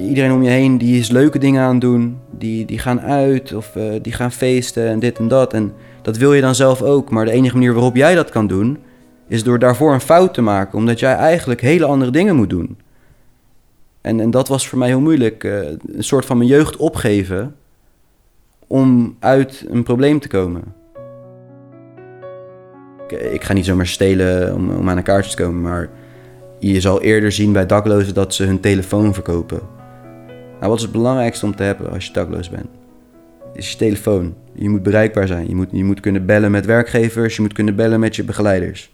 Iedereen om je heen die is leuke dingen aan doen. Die, die gaan uit of eh, die gaan feesten en dit en dat. En dat wil je dan zelf ook. Maar de enige manier waarop jij dat kan doen, is door daarvoor een fout te maken. Omdat jij eigenlijk hele andere dingen moet doen. En, en dat was voor mij heel moeilijk. eh, een soort van mijn jeugd opgeven om uit een probleem te komen. Ik, ik ga niet zomaar stelen om, om aan een kaartje te komen, maar je zal eerder zien bij daklozen dat ze hun telefoon verkopen. Nou, wat is het belangrijkste om te hebben als je dakloos bent? Is je telefoon. Je moet bereikbaar zijn. Je moet, je moet kunnen bellen met werkgevers. Je moet kunnen bellen met je begeleiders.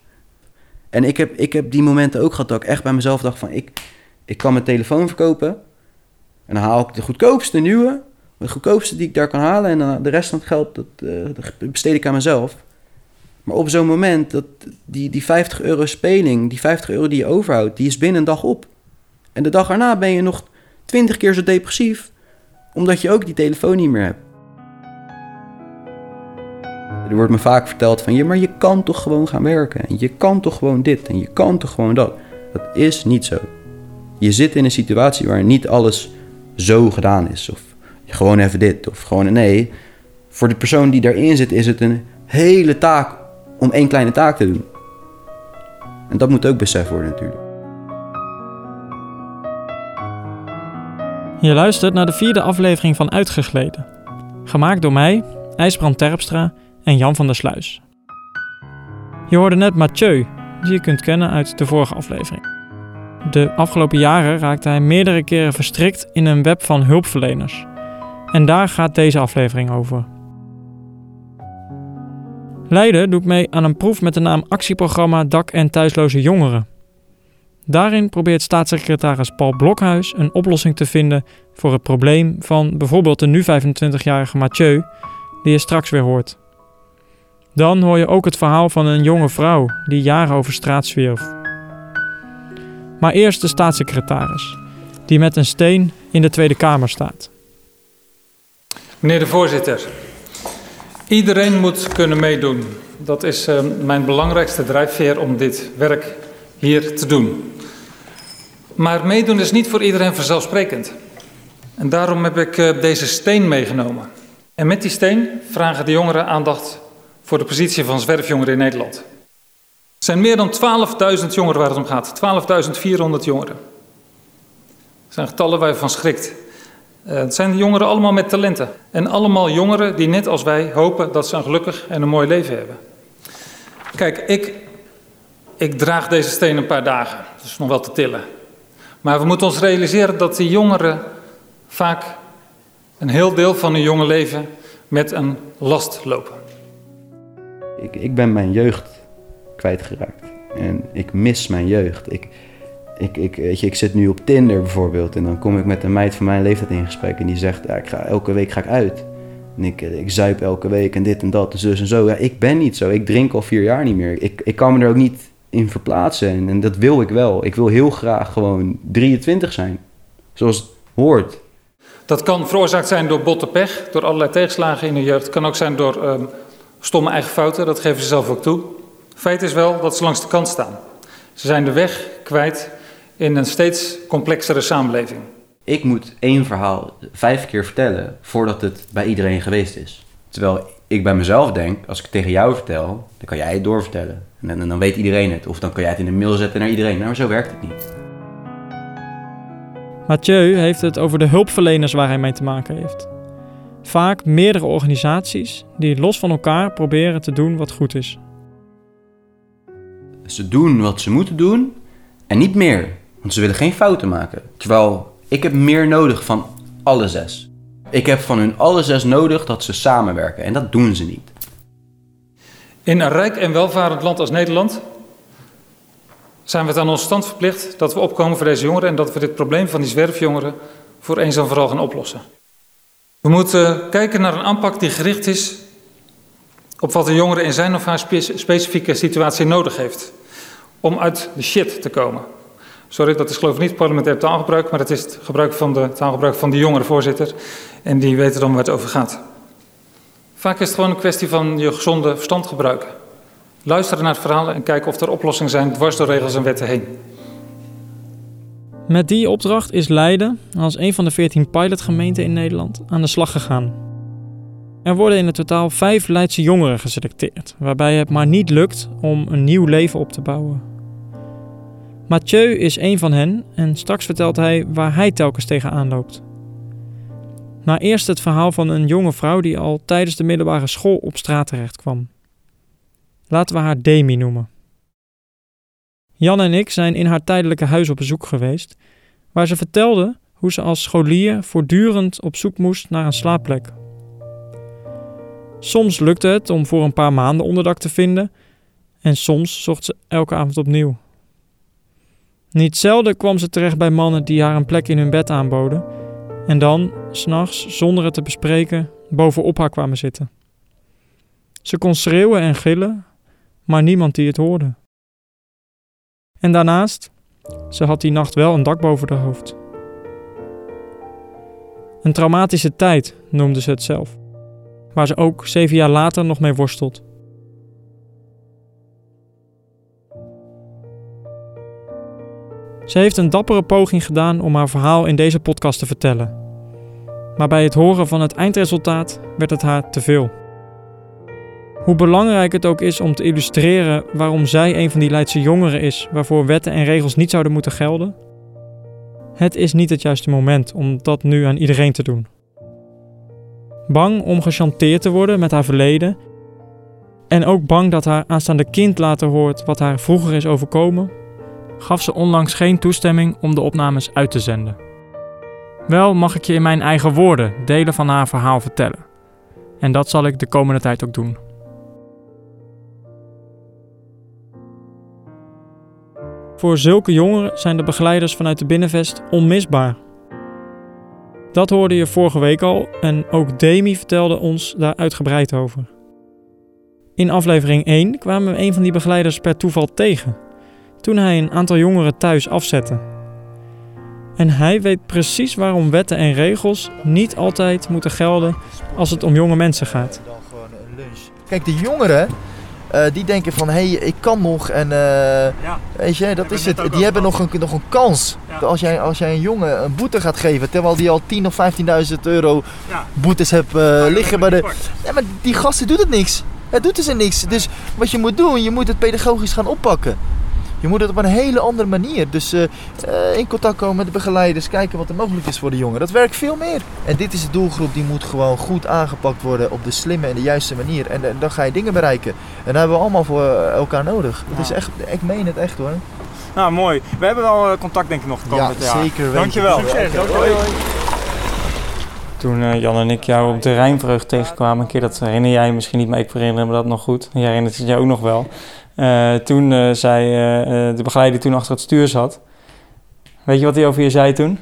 En ik heb, ik heb die momenten ook gehad dat ik echt bij mezelf dacht van... Ik, ik kan mijn telefoon verkopen. En dan haal ik de goedkoopste nieuwe. De goedkoopste die ik daar kan halen. En dan de rest van het geld dat, eh, dat besteed ik aan mezelf. Maar op zo'n moment, dat die, die 50 euro speling, die 50 euro die je overhoudt, die is binnen een dag op. En de dag erna ben je nog 20 keer zo depressief, omdat je ook die telefoon niet meer hebt. Er wordt me vaak verteld van, ja, maar je kan toch gewoon gaan werken. En je kan toch gewoon dit en je kan toch gewoon dat. Dat is niet zo. Je zit in een situatie waar niet alles zo gedaan is. Of gewoon even dit, of gewoon nee. Voor de persoon die daarin zit, is het een hele taak om één kleine taak te doen. En dat moet ook beseft worden natuurlijk. Je luistert naar de vierde aflevering van Uitgegleden. Gemaakt door mij, IJsbrand Terpstra en Jan van der Sluis. Je hoorde net Mathieu, die je kunt kennen uit de vorige aflevering. De afgelopen jaren raakte hij meerdere keren verstrikt in een web van hulpverleners. En daar gaat deze aflevering over. Leiden doet mee aan een proef met de naam Actieprogramma Dak- en Thuisloze Jongeren. Daarin probeert staatssecretaris Paul Blokhuis een oplossing te vinden voor het probleem van bijvoorbeeld de nu 25-jarige Mathieu, die je straks weer hoort. Dan hoor je ook het verhaal van een jonge vrouw die jaren over straat zwierf. Maar eerst de staatssecretaris, die met een steen in de Tweede Kamer staat. Meneer de voorzitter, iedereen moet kunnen meedoen. Dat is uh, mijn belangrijkste drijfveer om dit werk hier te doen. Maar meedoen is niet voor iedereen vanzelfsprekend. En daarom heb ik uh, deze steen meegenomen. En met die steen vragen de jongeren aandacht voor de positie van zwerfjongeren in Nederland. Er zijn meer dan 12.000 jongeren waar het om gaat. 12.400 jongeren. Dat zijn getallen waar je van schrikt. Uh, het zijn jongeren allemaal met talenten. En allemaal jongeren die net als wij hopen dat ze een gelukkig en een mooi leven hebben. Kijk, ik, ik draag deze steen een paar dagen. Dat is nog wel te tillen. Maar we moeten ons realiseren dat die jongeren vaak een heel deel van hun jonge leven met een last lopen. Ik, ik ben mijn jeugd kwijtgeraakt. En ik mis mijn jeugd. Ik, ik, ik, weet je, ik zit nu op Tinder bijvoorbeeld. En dan kom ik met een meid van mijn leeftijd in gesprek. En die zegt, ja, ik ga, elke week ga ik uit. En ik, ik zuip elke week en dit en dat en zus en zo. Ja, ik ben niet zo. Ik drink al vier jaar niet meer. Ik, ik kan me er ook niet in verplaatsen. En, en dat wil ik wel. Ik wil heel graag gewoon 23 zijn. Zoals het hoort. Dat kan veroorzaakt zijn door botte pech, door allerlei tegenslagen in de jeugd. Het kan ook zijn door um, stomme eigen fouten, dat geven ze zelf ook toe. Feit is wel dat ze langs de kant staan. Ze zijn de weg kwijt in een steeds complexere samenleving. Ik moet één verhaal vijf keer vertellen voordat het bij iedereen geweest is. Terwijl ik bij mezelf denk, als ik het tegen jou vertel, dan kan jij het doorvertellen. En dan, en dan weet iedereen het. Of dan kan jij het in een mail zetten naar iedereen. Nou, maar zo werkt het niet. Mathieu heeft het over de hulpverleners waar hij mee te maken heeft. Vaak meerdere organisaties die los van elkaar proberen te doen wat goed is. Ze doen wat ze moeten doen en niet meer. Want ze willen geen fouten maken. Terwijl ik heb meer nodig van alle zes. Ik heb van hun alle zes nodig dat ze samenwerken. En dat doen ze niet. In een rijk en welvarend land als Nederland zijn we het aan ons stand verplicht dat we opkomen voor deze jongeren en dat we dit probleem van die zwerfjongeren voor eens en vooral gaan oplossen. We moeten kijken naar een aanpak die gericht is op wat een jongere in zijn of haar specifieke situatie nodig heeft om uit de shit te komen. Sorry, dat is geloof ik niet parlementair taalgebruik, maar het is het gebruik van de taalgebruik van de jongere voorzitter. En die weten dan waar het over gaat. Vaak is het gewoon een kwestie van je gezonde verstand gebruiken. Luisteren naar het verhaal en kijken of er oplossingen zijn dwars door regels en wetten heen. Met die opdracht is Leiden, als een van de 14 pilotgemeenten in Nederland, aan de slag gegaan. Er worden in het totaal vijf Leidse jongeren geselecteerd, waarbij het maar niet lukt om een nieuw leven op te bouwen. Mathieu is een van hen en straks vertelt hij waar hij telkens tegenaan loopt. Maar eerst het verhaal van een jonge vrouw die al tijdens de middelbare school op straat terecht kwam. Laten we haar Demi noemen. Jan en ik zijn in haar tijdelijke huis op bezoek geweest, waar ze vertelde hoe ze als scholier voortdurend op zoek moest naar een slaapplek. Soms lukte het om voor een paar maanden onderdak te vinden, en soms zocht ze elke avond opnieuw. Niet zelden kwam ze terecht bij mannen die haar een plek in hun bed aanboden, en dan, s'nachts, zonder het te bespreken, bovenop haar kwamen zitten. Ze kon schreeuwen en gillen, maar niemand die het hoorde. En daarnaast, ze had die nacht wel een dak boven haar hoofd. Een traumatische tijd noemde ze het zelf, waar ze ook zeven jaar later nog mee worstelt. Ze heeft een dappere poging gedaan om haar verhaal in deze podcast te vertellen. Maar bij het horen van het eindresultaat werd het haar te veel. Hoe belangrijk het ook is om te illustreren waarom zij een van die Leidse jongeren is waarvoor wetten en regels niet zouden moeten gelden, het is niet het juiste moment om dat nu aan iedereen te doen. Bang om gechanteerd te worden met haar verleden en ook bang dat haar aanstaande kind later hoort wat haar vroeger is overkomen, gaf ze onlangs geen toestemming om de opnames uit te zenden. Wel mag ik je in mijn eigen woorden delen van haar verhaal vertellen. En dat zal ik de komende tijd ook doen. Voor zulke jongeren zijn de begeleiders vanuit de Binnenvest onmisbaar. Dat hoorde je vorige week al en ook Demi vertelde ons daar uitgebreid over. In aflevering 1 kwamen we een van die begeleiders per toeval tegen, toen hij een aantal jongeren thuis afzette. En hij weet precies waarom wetten en regels niet altijd moeten gelden als het om jonge mensen gaat. Kijk, de jongeren uh, die denken van, hé, hey, ik kan nog en uh, ja. weet je, dat is het. Die hebben nog een, nog een kans. Ja. Als, jij, als jij een jongen een boete gaat geven, terwijl die al 10 of 15.000 euro ja. boetes hebt uh, liggen bij de... Ja, maar die gasten doet het niks. Het doet dus niks. Dus wat je moet doen, je moet het pedagogisch gaan oppakken. Je moet het op een hele andere manier. Dus uh, in contact komen met de begeleiders, kijken wat er mogelijk is voor de jongen. Dat werkt veel meer. En dit is de doelgroep die moet gewoon goed aangepakt worden op de slimme en de juiste manier. En, en dan ga je dingen bereiken. En dat hebben we allemaal voor eh, elkaar nodig. Het is echt, ik meen het echt hoor. Nou, mooi. We hebben wel contact denk ik nog gekomen ja, met jou. zeker weten. Dankjewel. Succes. Dankjewel. Toen uh, Jan en ik jou op de Rijnvreugd tegenkwamen, een keer dat herinner jij misschien niet, maar ik herinner me dat nog goed. Jij herinnert het jou ook nog wel. Uh, toen uh, zei uh, de begeleider toen achter het stuur zat. Weet je wat hij over je zei toen?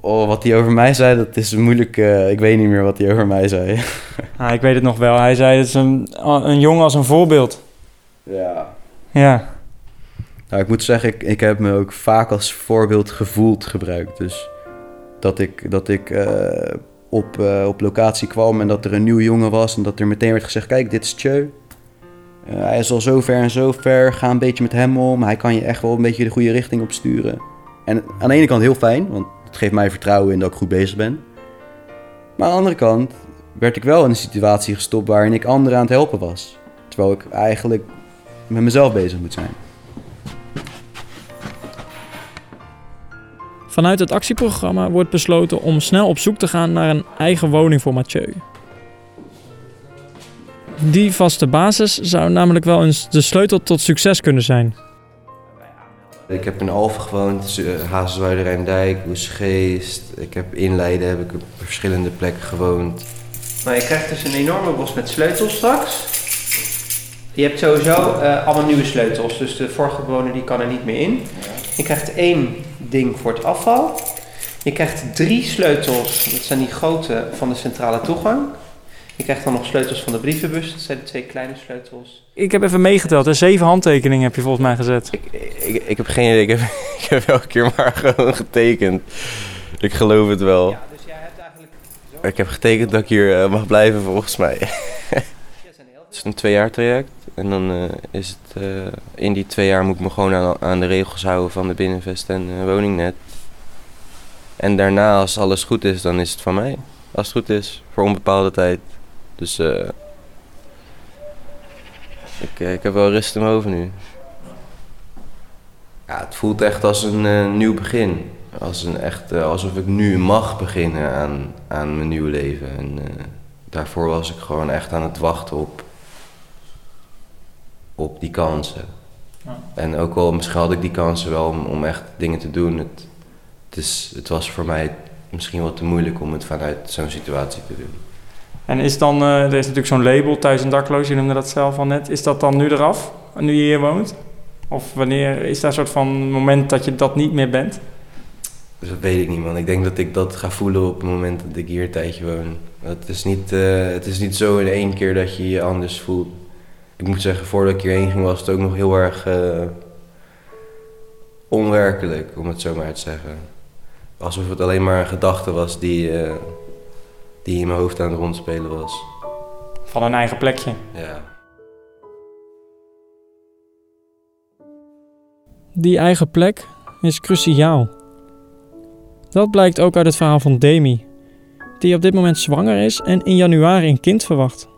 Oh, wat hij over mij zei, dat is moeilijk. ik weet niet meer wat hij over mij zei. ah, ik weet het nog wel. Hij zei, het is een, een jongen als een voorbeeld. Ja. Ja. Nou, ik moet zeggen, ik, ik heb me ook vaak als voorbeeld gevoeld gebruikt. Dus dat ik, dat ik op, op locatie kwam en dat er een nieuwe jongen was... en dat er meteen werd gezegd, kijk, dit is Tjeu. Uh, hij is al zo ver en zo ver. Ga een beetje met hem om. Hij kan je echt wel een beetje de goede richting op sturen. En aan de ene kant heel fijn, want het geeft mij vertrouwen in dat ik goed bezig ben. Maar aan de andere kant werd ik wel in een situatie gestopt waarin ik anderen aan het helpen was. Terwijl ik eigenlijk met mezelf bezig moet zijn. Vanuit het actieprogramma wordt besloten om snel op zoek te gaan naar een eigen woning voor Mathieu. Die vaste basis zou namelijk wel eens de sleutel tot succes kunnen zijn. Ik heb in Alphen gewoond, Hazelswoude Rijndijk, Oesgeest. Ik heb in Leiden heb ik op verschillende plekken gewoond. Maar je krijgt dus een enorme bos met sleutels straks. Je hebt sowieso uh, allemaal nieuwe sleutels, dus de vorige bewoner die kan er niet meer in. Je krijgt één ding voor het afval. Je krijgt drie sleutels, dat zijn die grote van de centrale toegang. Je krijgt dan nog sleutels van de brievenbus. Dat zijn de twee kleine sleutels. Ik heb even meegeteld. En zeven handtekeningen heb je volgens mij gezet. Ik, ik, ik heb geen idee. Ik heb, ik heb elke keer maar gewoon getekend. Ik geloof het wel. Ja, dus jij hebt eigenlijk... Ik heb getekend dat ik hier uh, mag blijven volgens mij. het is een twee jaar traject. En dan uh, is het... Uh, in die twee jaar moet ik me gewoon aan, aan, de regels houden van de binnenvest en woningnet. En daarna, als alles goed is, dan is het van mij. Als het goed is, voor onbepaalde tijd. Dus eh ik, eh, ik heb wel rust in mijn hoofd nu. Ja, het voelt echt als een eh, nieuw begin. Als een echt, alsof ik nu mag beginnen aan, aan mijn nieuwe leven. En eh, daarvoor was ik gewoon echt aan het wachten op, op die kansen. Ja. En ook al misschien had ik die kansen wel om, om echt dingen te doen. Het, het, is, het was voor mij misschien wel te moeilijk om het vanuit zo'n situatie te doen. En is dan, eh, er is natuurlijk zo'n label, thuis en dakloos, je noemde dat zelf al net. Is dat dan nu eraf, nu je hier woont? Of wanneer is daar een soort van moment dat je dat niet meer bent? Dus dat weet ik niet, man. Ik denk dat ik dat ga voelen op het moment dat ik hier een tijdje woon. Het is niet, eh, het is niet zo in één keer dat je je anders voelt. Ik moet zeggen, voordat ik hierheen ging was het ook nog heel erg eh, onwerkelijk, om het zo maar te zeggen. Alsof het alleen maar een gedachte was die, die in mijn hoofd aan het rondspelen was. Van een eigen plekje. Ja. Die eigen plek is cruciaal. Dat blijkt ook uit het verhaal van Demi, die op dit moment zwanger is en in januari een kind verwacht.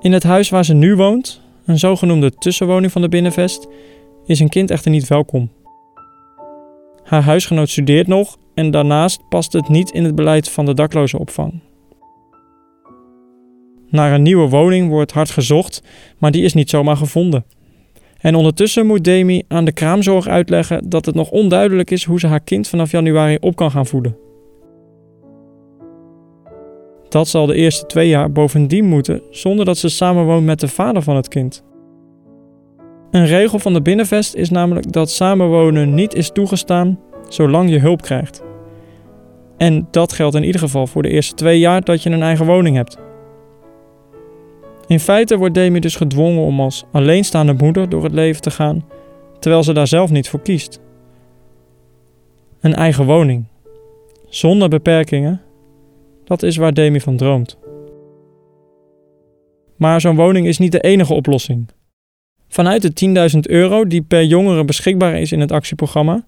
In het huis waar ze nu woont, een zogenoemde tussenwoning van de Binnenvest, is een kind echter niet welkom. Haar huisgenoot studeert nog en daarnaast past het niet in het beleid van de daklozenopvang. Naar een nieuwe woning wordt hard gezocht, maar die is niet zomaar gevonden. En ondertussen moet Demi aan de kraamzorg uitleggen dat het nog onduidelijk is hoe ze haar kind vanaf januari op kan gaan voeden. Dat zal de eerste twee jaar bovendien moeten zonder dat ze samenwoont met de vader van het kind. Een regel van de binnenvest is namelijk dat samenwonen niet is toegestaan zolang je hulp krijgt. En dat geldt in ieder geval voor de eerste twee jaar dat je een eigen woning hebt. In feite wordt Demi dus gedwongen om als alleenstaande moeder door het leven te gaan, terwijl ze daar zelf niet voor kiest. Een eigen woning, zonder beperkingen, dat is waar Demi van droomt. Maar zo'n woning is niet de enige oplossing. Vanuit de 10.000 euro die per jongere beschikbaar is in het actieprogramma,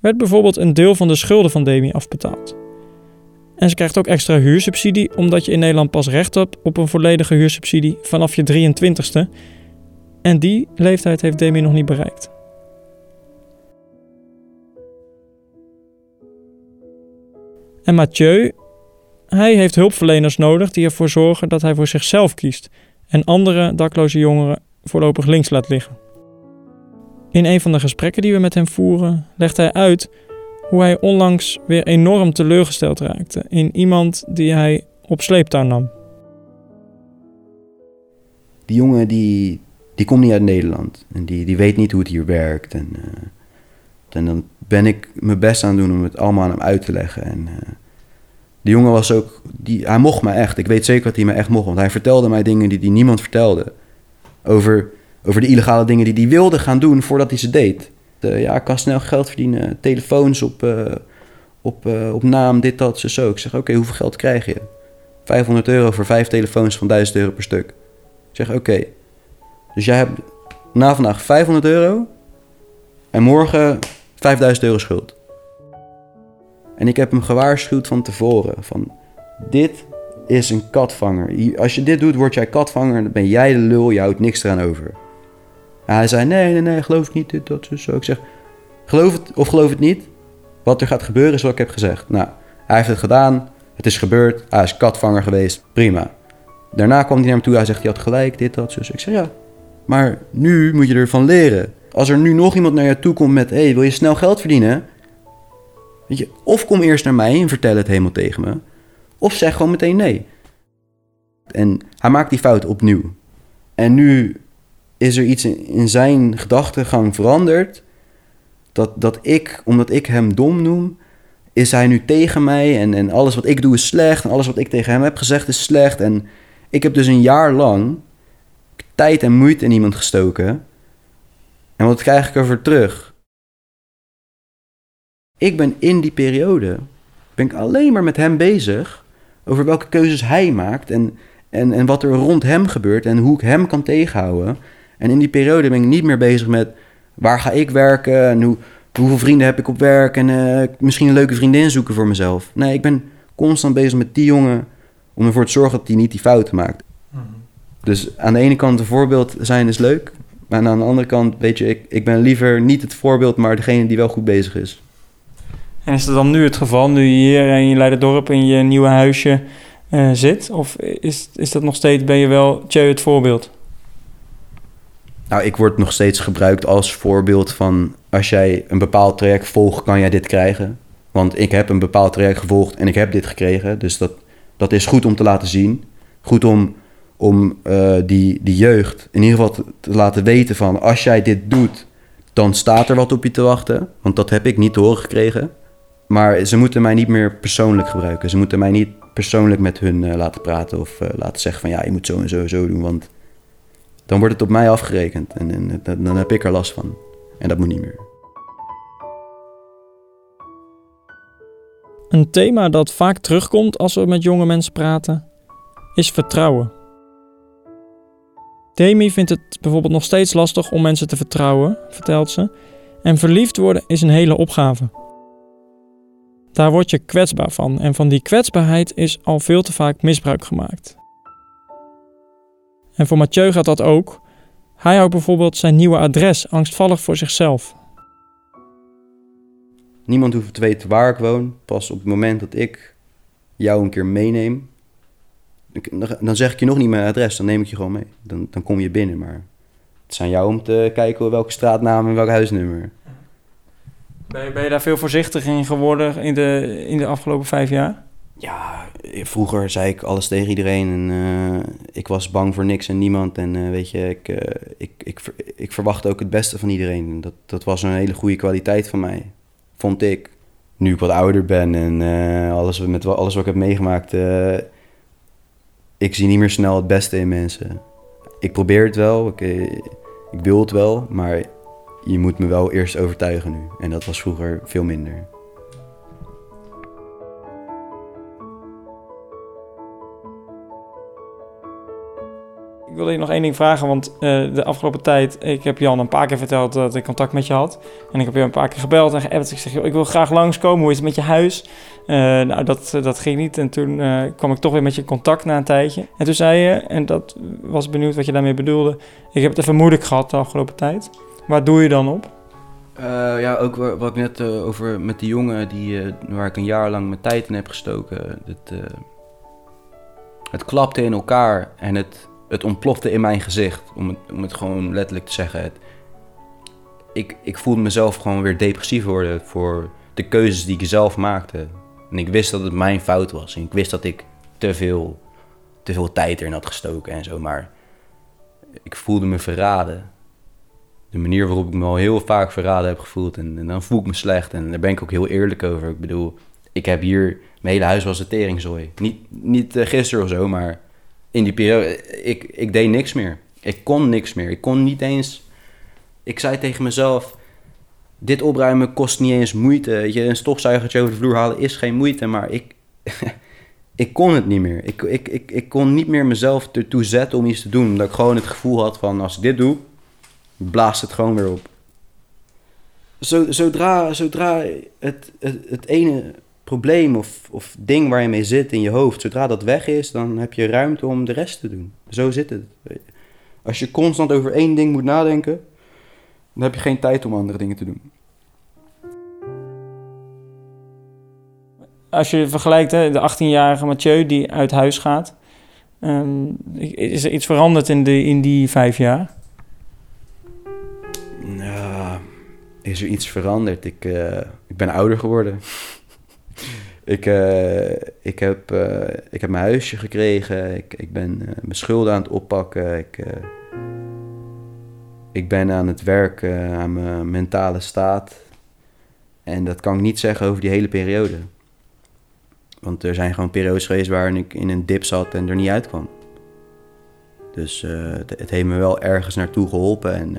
werd bijvoorbeeld een deel van de schulden van Demi afbetaald. En ze krijgt ook extra huursubsidie, omdat je in Nederland pas recht hebt op een volledige huursubsidie vanaf je 23ste. En die leeftijd heeft Demi nog niet bereikt. En Mathieu, hij heeft hulpverleners nodig die ervoor zorgen dat hij voor zichzelf kiest en andere dakloze jongeren voorlopig links laat liggen. In een van de gesprekken die we met hem voeren, legt hij uit hoe hij onlangs weer enorm teleurgesteld raakte in iemand die hij op sleeptouw nam. Die jongen die, die komt niet uit Nederland. En die, die weet niet hoe het hier werkt. En, eh, en dan ben ik mijn best aan het doen om het allemaal aan hem uit te leggen. En eh, die jongen was ook... Die, hij mocht me echt. Ik weet zeker dat hij me echt mocht. Want hij vertelde mij dingen die, die niemand vertelde. Over, over de illegale dingen die hij wilde gaan doen voordat hij ze deed. Eh, ja, ik kan snel geld verdienen. Telefoons op, eh, op, eh, op naam, dit, dat, zo, zo. Ik zeg, oké, hoeveel geld krijg je? 500 euro voor vijf telefoons van 1000 euro per stuk. Ik zeg, oké. Dus jij hebt na vandaag 500 euro en morgen 5000 euro schuld. En ik heb hem gewaarschuwd van tevoren. Van, dit is een katvanger. Als je dit doet, word jij katvanger. Dan ben jij de lul, je houdt niks eraan over. Hij zei, nee, nee, nee, geloof ik niet, dit, dat, zo. Ik zeg, geloof het of geloof het niet. Wat er gaat gebeuren is wat ik heb gezegd. Nou, hij heeft het gedaan. Het is gebeurd. Hij is katvanger geweest. Prima. Daarna kwam hij naar me toe. Hij zegt, je had gelijk, dit, dat, zo. Ik zeg, ja. Maar nu moet je ervan leren. Als er nu nog iemand naar je toe komt met... Hé, hey, wil je snel geld verdienen? Weet je, of kom eerst naar mij en vertel het helemaal tegen me. Of zeg gewoon meteen nee. En hij maakt die fout opnieuw. En nu is er iets in, zijn gedachtegang veranderd. Dat, dat ik, omdat ik hem dom noem, is hij nu tegen mij. En, en alles wat ik doe is slecht. En alles wat ik tegen hem heb gezegd is slecht. En ik heb dus een jaar lang tijd en moeite in iemand gestoken. En wat krijg ik ervoor terug? Ik ben in die periode ben ik alleen maar met hem bezig over welke keuzes hij maakt en, en, en wat er rond hem gebeurt en hoe ik hem kan tegenhouden. En in die periode ben ik niet meer bezig met waar ga ik werken en hoe, hoeveel vrienden heb ik op werk en eh, misschien een leuke vriendin zoeken voor mezelf. Nee, ik ben constant bezig met die jongen om ervoor te zorgen dat hij niet die fouten maakt. Dus aan de ene kant een voorbeeld zijn is leuk. Maar aan de andere kant, weet je, ik, ik ben liever niet het voorbeeld, maar degene die wel goed bezig is. En is dat dan nu het geval, nu je hier in je Leiderdorp in je nieuwe huisje eh, zit? Of is, is dat nog steeds, ben je wel het voorbeeld? Nou, ik word nog steeds gebruikt als voorbeeld van als jij een bepaald traject volgt, kan jij dit krijgen. Want ik heb een bepaald traject gevolgd en ik heb dit gekregen. Dus dat, dat is goed om te laten zien. Goed om, om eh, die, die jeugd in ieder geval te, te laten weten van als jij dit doet, dan staat er wat op je te wachten. Want dat heb ik niet te horen gekregen. Maar ze moeten mij niet meer persoonlijk gebruiken. Ze moeten mij niet persoonlijk met hun eh, laten praten of eh, laten zeggen van ja, je moet zo en zo en zo doen. Want dan wordt het op mij afgerekend en, en dan, heb ik er last van. En dat moet niet meer. Een thema dat vaak terugkomt als we met jonge mensen praten, is vertrouwen. Demi vindt het bijvoorbeeld nog steeds lastig om mensen te vertrouwen, vertelt ze. En verliefd worden is een hele opgave. Daar word je kwetsbaar van en van die kwetsbaarheid is al veel te vaak misbruik gemaakt. En voor Mathieu gaat dat ook. Hij houdt bijvoorbeeld zijn nieuwe adres angstvallig voor zichzelf. Niemand hoeft te weten waar ik woon. Pas op het moment dat ik jou een keer meeneem, dan- dan zeg ik je nog niet mijn adres, dan neem ik je gewoon mee. Dan, dan kom je binnen, maar het is aan jou om te kijken welke straatnaam en welk huisnummer. Ben je, ben je daar veel voorzichtiger in geworden in de, in de afgelopen vijf jaar? Ja, vroeger zei ik alles tegen iedereen en eh, ik was bang voor niks en niemand. En eh, weet je, ik, eh, ik, ik, ik verwacht ook het beste van iedereen. En Dat, dat was een hele goede kwaliteit van mij, vond ik. Nu ik wat ouder ben en alles, met alles wat ik heb meegemaakt, ik zie niet meer snel het beste in mensen. Ik probeer het wel, ik, ik wil het wel, maar je moet me wel eerst overtuigen nu. En dat was vroeger veel minder. Wil je nog één ding vragen, want eh, de afgelopen tijd, ik heb Jan een paar keer verteld dat ik contact met je had. En ik heb je een paar keer gebeld en geappt. Ik ik wil graag langskomen, hoe is het met je huis? Eh, nou, dat, dat ging niet. En toen eh, kwam ik toch weer met je contact na een tijdje. En toen zei je, en dat was benieuwd wat je daarmee bedoelde. Ik heb het even moeilijk gehad de afgelopen tijd. Waar doe je dan op? Eh, ja, ook wa- wat ik net eh, over met die jongen die, eh, waar ik een jaar lang mijn tijd in heb gestoken. Het, eh, het klapte in elkaar en het, het ontplofte in mijn gezicht. Om het, om het gewoon letterlijk te zeggen. Het, ik, ik voelde mezelf gewoon weer depressief worden voor de keuzes die ik zelf maakte. En ik wist dat het mijn fout was. En ik wist dat ik te veel, te veel tijd erin had gestoken en zo. Maar ik voelde me verraden de manier waarop ik me al heel vaak verraden heb gevoeld. En, en dan voel ik me slecht. En daar ben ik ook heel eerlijk over. Ik bedoel, ik heb hier... Mijn hele huis was een teringzooi. Niet, niet eh, gisteren of zo, maar in die periode... Ik, ik deed niks meer. Ik kon niks meer. Ik kon niet eens... Ik zei tegen mezelf... Dit opruimen kost niet eens moeite. Je, een stofzuigertje over de vloer halen is geen moeite. Maar ik... ik kon het niet meer. Ik, ik, ik, ik kon niet meer mezelf ertoe zetten om iets te doen. Omdat ik gewoon het gevoel had van... Als ik dit doe blaast het gewoon weer op. Zo, zodra zodra het, het, het ene probleem of, of ding waar je mee zit in je hoofd, zodra dat weg is, dan heb je ruimte om de rest te doen. Zo zit het. Als je constant over één ding moet nadenken, dan heb je geen tijd om andere dingen te doen. Als je vergelijkt hè, de 18-jarige Mathieu die uit huis gaat. ehm, is er iets veranderd in, de, in die vijf jaar? Ja, is er iets veranderd? Ik, eh, ik ben ouder geworden. Ik, eh, ik, heb, eh, ik heb mijn huisje gekregen. Ik, ik ben eh, mijn schulden aan het oppakken. Ik, ik ben aan het werken aan mijn mentale staat. En dat kan ik niet zeggen over die hele periode. Want er zijn gewoon periodes geweest waarin ik in een dip zat en er niet uitkwam. Dus het, het heeft me wel ergens naartoe geholpen. En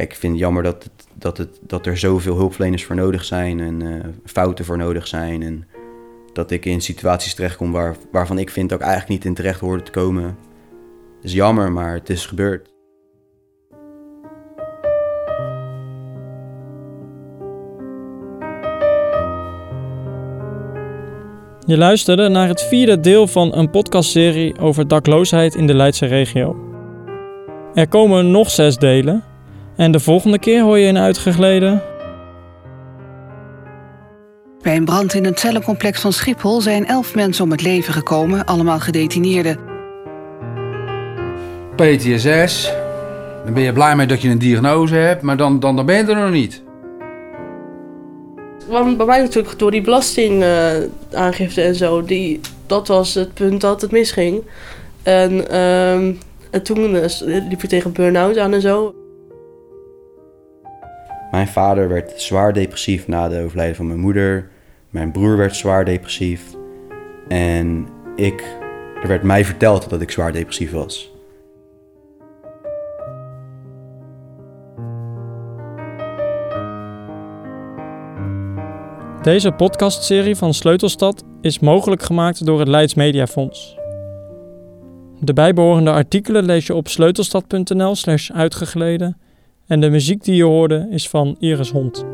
Kijk, ik vind het jammer dat, het, dat, het, dat er zoveel hulpverleners voor nodig zijn en eh, fouten voor nodig zijn. En dat ik in situaties terechtkom waar, waarvan ik vind dat ik eigenlijk niet in terecht hoorde te komen. Het is jammer, maar het is gebeurd. Je luisterde naar het vierde deel van een podcastserie over dakloosheid in de Leidse regio. Er komen nog zes delen en de volgende keer hoor je in uitgegleden. Bij een brand in een cellencomplex van Schiphol zijn elf mensen om het leven gekomen, allemaal gedetineerden. PTSS. Dan ben je blij mee dat je een diagnose hebt, maar dan, dan, dan ben je er nog niet. Want bij mij natuurlijk door die belastingaangifte en zo, die, dat was het punt dat het misging. En, ehm, en toen eh, liep je tegen burn-out aan en zo. Mijn vader werd zwaar depressief na de overlijden van mijn moeder. Mijn broer werd zwaar depressief. En ik, er werd mij verteld dat ik zwaar depressief was. Deze podcastserie van Sleutelstad is mogelijk gemaakt door het Leids Mediafonds. De bijbehorende artikelen lees je op sleutelstad.nl/slash uitgegleden en de muziek die je hoorde is van Iris Hond.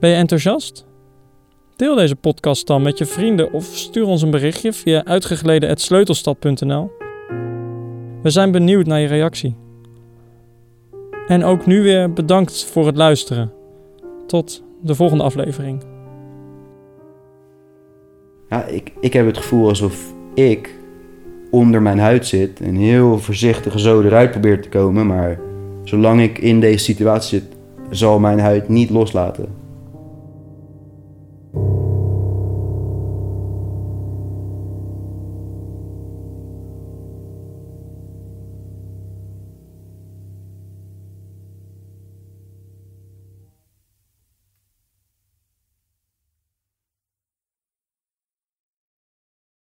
Ben je enthousiast? Deel deze podcast dan met je vrienden of stuur ons een berichtje via uitgegleden.sleutelstad.nl. We zijn benieuwd naar je reactie. En ook nu weer bedankt voor het luisteren. Tot de volgende aflevering. Ja, ik, ik heb het gevoel alsof ik onder mijn huid zit en heel voorzichtig zo eruit probeer te komen. Maar zolang ik in deze situatie zit, zal mijn huid niet loslaten.